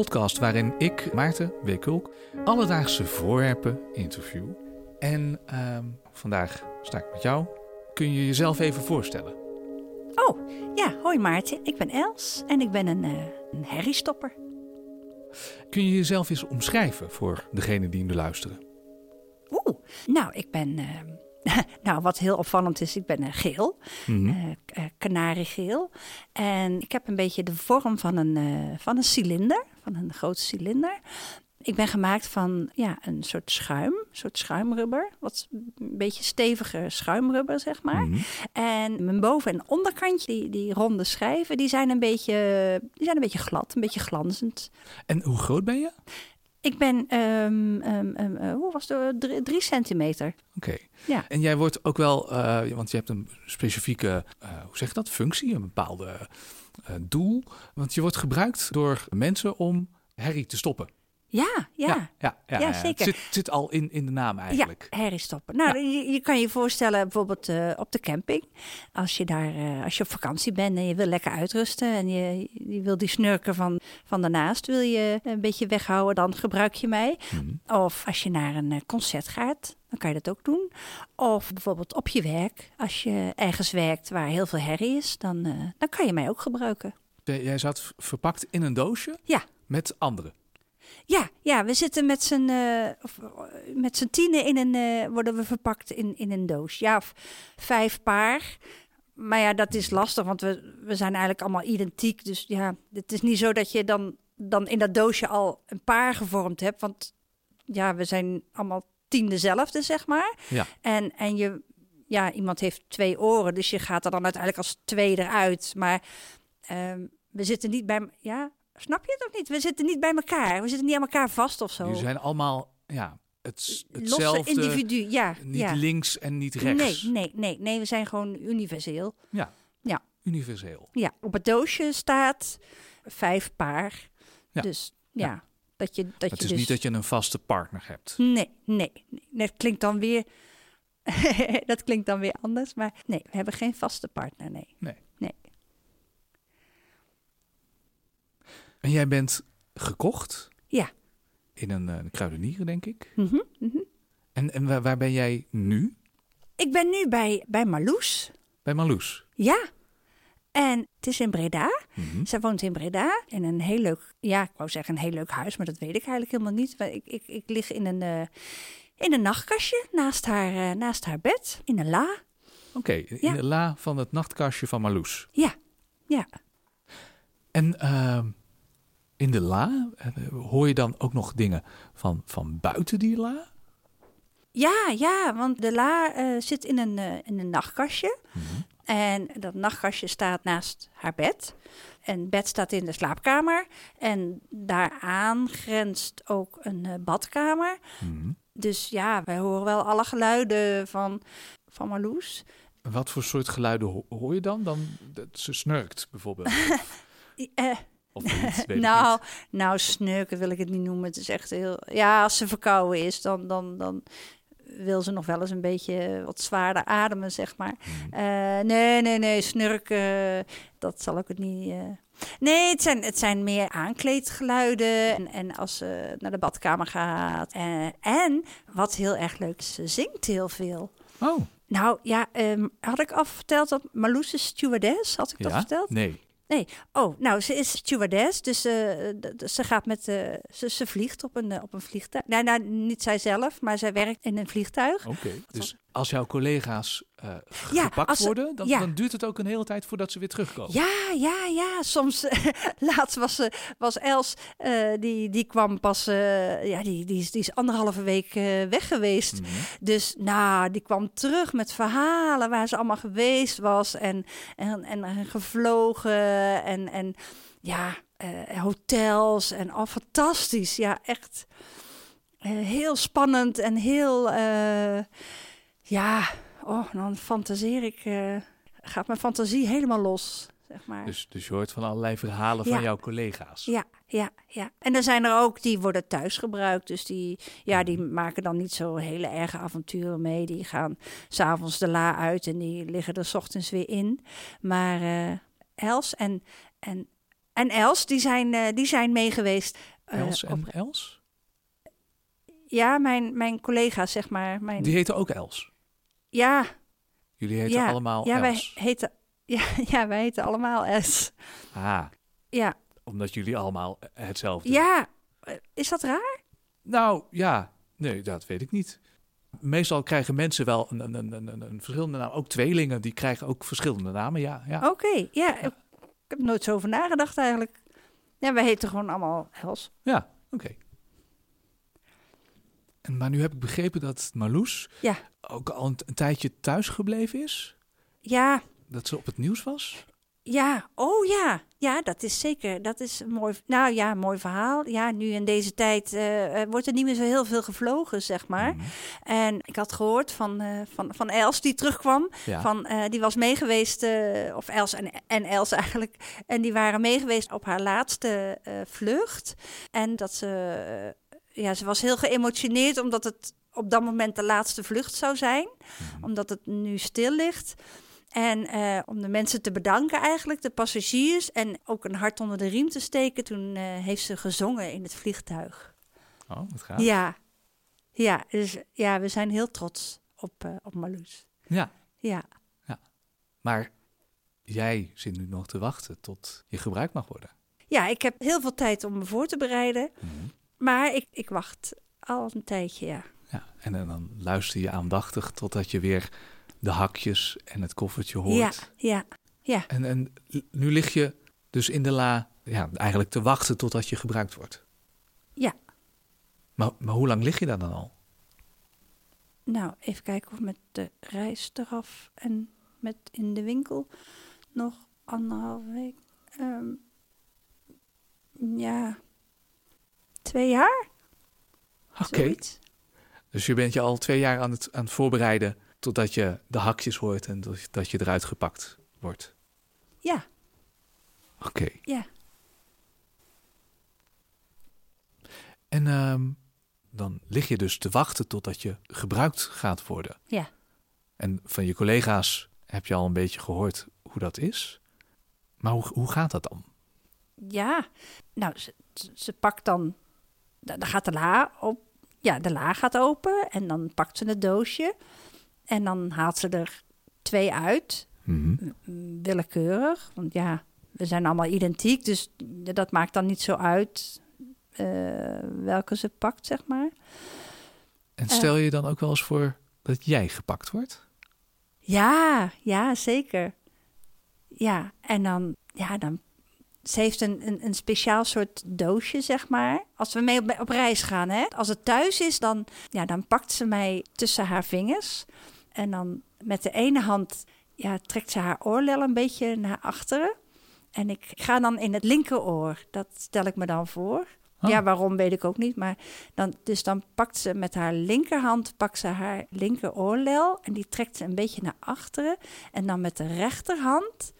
Podcast waarin ik, Maarten W. Kulk, alledaagse voorwerpen interview. En ehm, vandaag sta ik met jou. Kun je jezelf even voorstellen? Oh, ja, hoi Maarten. Ik ben Els en ik ben een, uh, een herriestopper. Kun je jezelf eens omschrijven voor degene die nu luisteren? Oeh, nou, ik ben... Uh, nou, wat heel opvallend is, ik ben uh, geel, mm -hmm. kanariegeel. En ik heb een beetje de vorm van een, van een cilinder, van een grote cilinder. Ik ben gemaakt van ja, een soort schuim, een soort schuimrubber. Wat een beetje steviger schuimrubber, zeg maar. Mm -hmm. En mijn boven- en onderkantje, die, die ronde schijven, die zijn, een beetje, die zijn een beetje glad, een beetje glanzend. En hoe groot ben je? Ik ben, um, um, um, uh, hoe was het, drie, drie centimeter. Oké. Okay. Ja. En jij wordt ook wel, uh, want je hebt een specifieke, uh, hoe zeg je dat, functie, een bepaalde doel. Want je wordt gebruikt door mensen om herrie te stoppen. Ja, ja. Ja, ja, ja, ja zeker. Het zit, zit, al in, in de naam eigenlijk. Ja, herrie stoppen. Nou, je, je, kan je voorstellen bijvoorbeeld uh, op de camping. Als je daar, uh, als je op vakantie bent en je wil lekker uitrusten en je, je wil die snurken van, van daarnaast wil je een beetje weghouden, dan gebruik je mij. Mm. Of als je naar een concert gaat, dan kan je dat ook doen. Of bijvoorbeeld op je werk. Als je ergens werkt waar heel veel herrie is, dan, uh, dan kan je mij ook gebruiken. Jij zat verpakt in een doosje? Ja. Met anderen? Ja, ja, we zitten met z'n uh, z'n tienen in een, uh, worden we verpakt in, in een doos. Ja, of vijf paar. Maar ja, dat is lastig, want we, we zijn eigenlijk allemaal identiek. Dus ja, het is niet zo dat je dan, dan in dat doosje al een paar gevormd hebt. Want ja, we zijn allemaal tien dezelfde, zeg maar. Ja. En, en je, ja, iemand heeft twee oren, dus je gaat er dan uiteindelijk als twee eruit. Maar um, we zitten niet bij, ja, Snap je het of niet? We zitten niet bij elkaar. We zitten niet aan elkaar vast of zo. Jullie zijn allemaal ja, het, hetzelfde. Losse individu, ja. Niet ja. links en niet rechts. Nee, nee, nee, nee. We zijn gewoon universeel. Ja. Ja. Universeel. Ja. Op het doosje staat vijf paar. Ja. Dus ja. ja. Dat je, dat het je is dus... niet dat je een vaste partner hebt. Nee, nee. nee. Dat klinkt dan weer... dat klinkt dan weer anders. Maar nee, we hebben geen vaste partner, nee. Nee. Nee. En jij bent gekocht? Ja. In een, een kruidenier, denk ik. Mm -hmm, mm -hmm. En, en waar, waar, ben jij nu? Ik ben nu bij, bij Marloes. Bij Marloes? Ja. En het is in Breda. Mm -hmm. Zij woont in Breda in een heel leuk, ja, ik wou zeggen een heel leuk huis, maar dat weet ik eigenlijk helemaal niet. Ik, ik, ik lig in een, uh, in een nachtkastje naast haar, uh, naast haar bed, in een la. Oké, okay, in ja. de la van het nachtkastje van Marloes. Ja, ja. En uh, in de la, hoor je dan ook nog dingen van, van buiten die la? Ja, ja, want de la uh, zit in een, uh, in een nachtkastje. Mhm. Mm -hmm. En dat nachtkastje staat naast haar bed. En bed staat in de slaapkamer. En daaraan grenst ook een uh, badkamer. Mm -hmm. Dus ja, wij horen wel alle geluiden van, van Marloes. Wat voor soort geluiden ho hoor je dan? Dan dat ze snurkt bijvoorbeeld. Of nou, nou, snurken wil ik het niet noemen. Het is echt heel. Ja, als ze verkouden is, dan, dan, dan wil ze nog wel eens een beetje wat zwaarder ademen, zeg maar. Hmm. Uh, nee, nee, nee, snurken, dat zal ik het niet. Uh... Nee, het zijn, het zijn meer aankleedgeluiden. En, en als ze naar de badkamer gaat. En, en wat heel erg leuk ze zingt heel veel. Oh. Nou ja, um, had ik al verteld dat Marloes is stewardess? Had ik ja? dat verteld? Nee. Nee. Oh, nou, ze is stewardess, dus uh, ze gaat met, uh, ze, ze vliegt op een, uh, op een vliegtuig. Nee, nou, niet zij zelf, maar zij werkt in een vliegtuig. Oké, okay. dus als jouw collega's ja, gepakt ze, worden, dan, ja. dan, duurt het ook een hele tijd voordat ze weer terugkomen. Ja, ja, ja. Soms, laatst was, ze, was Els, die, die kwam pas, ja, die, die, is, die is anderhalve week weg geweest. Mhm. Mm -hmm. Dus, nou, die kwam terug met verhalen waar ze allemaal geweest was en, en, en, en gevlogen. En, en ja, uh, hotels en al oh, fantastisch. Ja, echt uh, heel spannend en heel, uh, ja, oh, dan fantaseer ik, gaat mijn fantasie helemaal los. Zeg maar. dus, dus je hoort van allerlei verhalen ja. van jouw collega's. Ja, ja, ja. En er zijn er ook die worden thuis gebruikt. Dus die, ja, die maken dan niet zo hele erge avonturen mee. Die gaan s'avonds de la uit en die liggen er s ochtends weer in. Maar Els en, en en Els, die zijn, eh, die zijn meegeweest. eh, Els op- en Els? ja, mijn, mijn collega's, zeg maar. Mijn, Die heten ook Els. Ja, Jullie heten ja, allemaal ja, wij heten, ja, ja, wij heten allemaal Els. Ah, Ja, omdat jullie allemaal hetzelfde. ja. is dat raar? Nou, ja. Nee, dat weet ik niet. Meestal krijgen mensen wel een, een, een, een, een verschillende naam. Ook tweelingen, die krijgen ook verschillende namen, ja. ja. Oké, ja. Ik, ik heb nooit zo over nagedacht eigenlijk. Ja, wij heten gewoon allemaal Els. Ja, oké. En Maar nu heb ik begrepen dat Marloes Ja. Ook al een, een tijdje thuis gebleven is. Ja, Dat ze op het nieuws was. ja, oh ja. Ja, dat is zeker. Dat is een mooi, nou ja, mooi verhaal. Ja, nu in deze tijd eh, eh, wordt er niet meer zo heel veel gevlogen, zeg maar. Mhm. En ik had gehoord van, eh, van, van Els die terugkwam. Ja. Van, die was meegeweest, of Els en, en Els eigenlijk. En die waren meegeweest op haar laatste vlucht. En dat ze, ja, ze was heel geëmotioneerd omdat het op dat moment de laatste vlucht zou zijn. Mhm. Omdat het nu stil ligt. En eh, om de mensen te bedanken eigenlijk, de passagiers. En ook een hart onder de riem te steken. Toen eh, heeft ze gezongen in het vliegtuig. Oh, wat gaaf. Ja, ja, dus, ja we zijn heel trots op, eh, op Marloes. ja. Ja. Maar jij zit nu nog te wachten tot je gebruikt mag worden. ja, ik heb heel veel tijd om me voor te bereiden. Maar ik, ik wacht al een tijdje, ja. Ja, en, dan- dan luister je aandachtig totdat je weer de hakjes en het koffertje hoort. Ja, ja. En, en nu lig je dus in de la, ja, eigenlijk te wachten totdat je gebruikt wordt. Ja. Maar, maar hoe lang lig je daar dan al? Nou, even kijken of met de reis eraf en met in de winkel nog anderhalf week. Ehm, ja, twee jaar? Oké. Dus je bent je al twee jaar aan het, aan het voorbereiden totdat je de hakjes hoort en dat, dat je eruit gepakt wordt. Ja, Oké. ja. En ehm, dan lig je dus te wachten totdat je gebruikt gaat worden. Ja. En van je collega's heb je al een beetje gehoord hoe dat is. Maar hoe, hoe gaat dat dan? Ja, nou, ze, ze- pakt dan, da- dan gaat de la op, ja, de la gaat open en dan pakt ze het doosje en dan haalt ze er twee uit, Mhm. mm, willekeurig, want ja, we zijn allemaal identiek, dus dat maakt dan niet zo uit eh, welke ze pakt, zeg maar. En stel je dan ook wel eens voor dat jij gepakt wordt? Ja, ja, zeker. Ja, en dan, ja, dan. Ze heeft een, een, een speciaal soort doosje, zeg maar. Als we mee op, op reis gaan, hè. Als het thuis is, dan, ja, dan pakt ze mij tussen haar vingers. En dan met de ene hand ja, trekt ze haar oorlel een beetje naar achteren. En ik ga dan in het linkeroor. Dat stel ik me dan voor. Oh. Ja, waarom weet ik ook niet. Maar dan, dus dan pakt ze met haar linkerhand pakt ze haar linker oorlel en die trekt ze een beetje naar achteren. En dan met de rechterhand,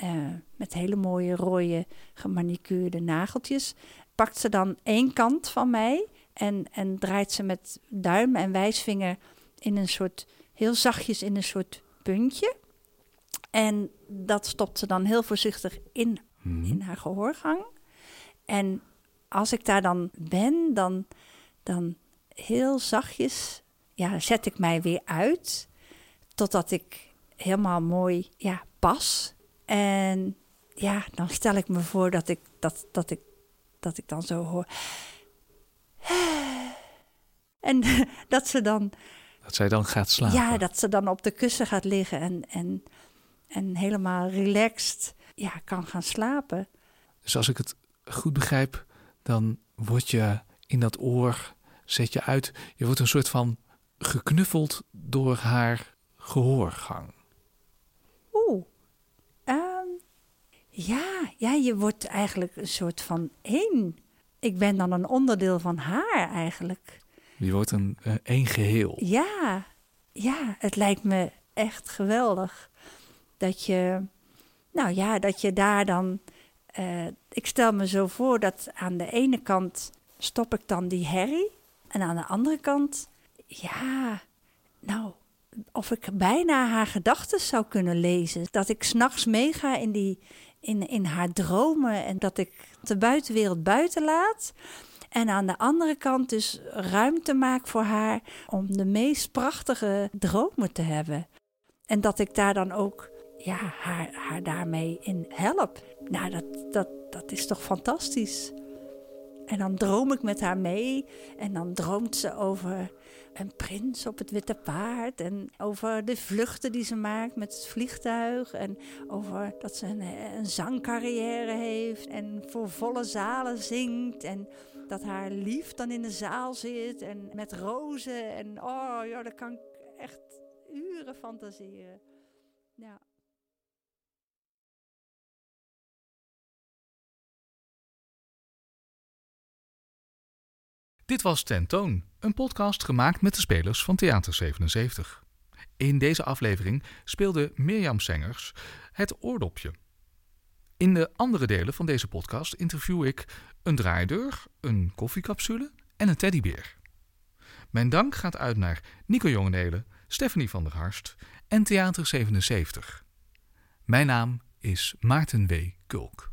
eh, met hele mooie rode gemanicuurde nageltjes, pakt ze dan één kant van mij en, en draait ze met duim en wijsvinger in een soort, heel zachtjes in een soort puntje. En dat stopt ze dan heel voorzichtig in Mhm. in haar gehoorgang. En als ik daar dan ben, dan, dan heel zachtjes ja, zet ik mij weer uit. Totdat ik helemaal mooi ja, pas. En ja, dan stel ik me voor dat ik, dat, dat ik, dat ik dan zo hoor. En dat ze dan Dat zij dan gaat slapen. ja, dat ze dan op de kussen gaat liggen en, en, en helemaal relaxed ja, kan gaan slapen. Dus als ik het goed begrijp, dan word je in dat oor, zet je uit. Je wordt een soort van geknuffeld door haar gehoorgang. Oeh. Ehm, ja, ja, je wordt eigenlijk een soort van één. Ik ben dan een onderdeel van haar eigenlijk. Je wordt een eh, één geheel. Ja, ja, het lijkt me echt geweldig. Dat je, nou ja, dat je daar dan. eh, ik stel me zo voor dat aan de ene kant stop ik dan die herrie. En aan de andere kant, ja, nou, of ik bijna haar gedachten zou kunnen lezen. Dat ik s'nachts meega in die, in, in haar dromen en dat ik de buitenwereld buiten laat. En aan de andere kant dus ruimte maak voor haar om de meest prachtige dromen te hebben. En dat ik daar dan ook ja, haar, haar daarmee in help. Nou, dat, dat, dat is toch fantastisch. En dan droom ik met haar mee. En dan droomt ze over een prins op het witte paard. En over de vluchten die ze maakt met het vliegtuig. En over dat ze een, een zangcarrière heeft. En voor volle zalen zingt. En dat haar lief dan in de zaal zit. En met rozen. En oh ja, daar kan ik echt uren fantaseren. Ja. Dit was Tentoon, een podcast gemaakt met de spelers van Theater 77. In deze aflevering speelde Mirjam Sengers het oordopje. In de andere delen van deze podcast interview ik een draaideur, een koffiecapsule en een teddybeer. Mijn dank gaat uit naar Nico Jongenelen, Stephanie van der Harst en Theater 77. Mijn naam is Maarten W. Kulk.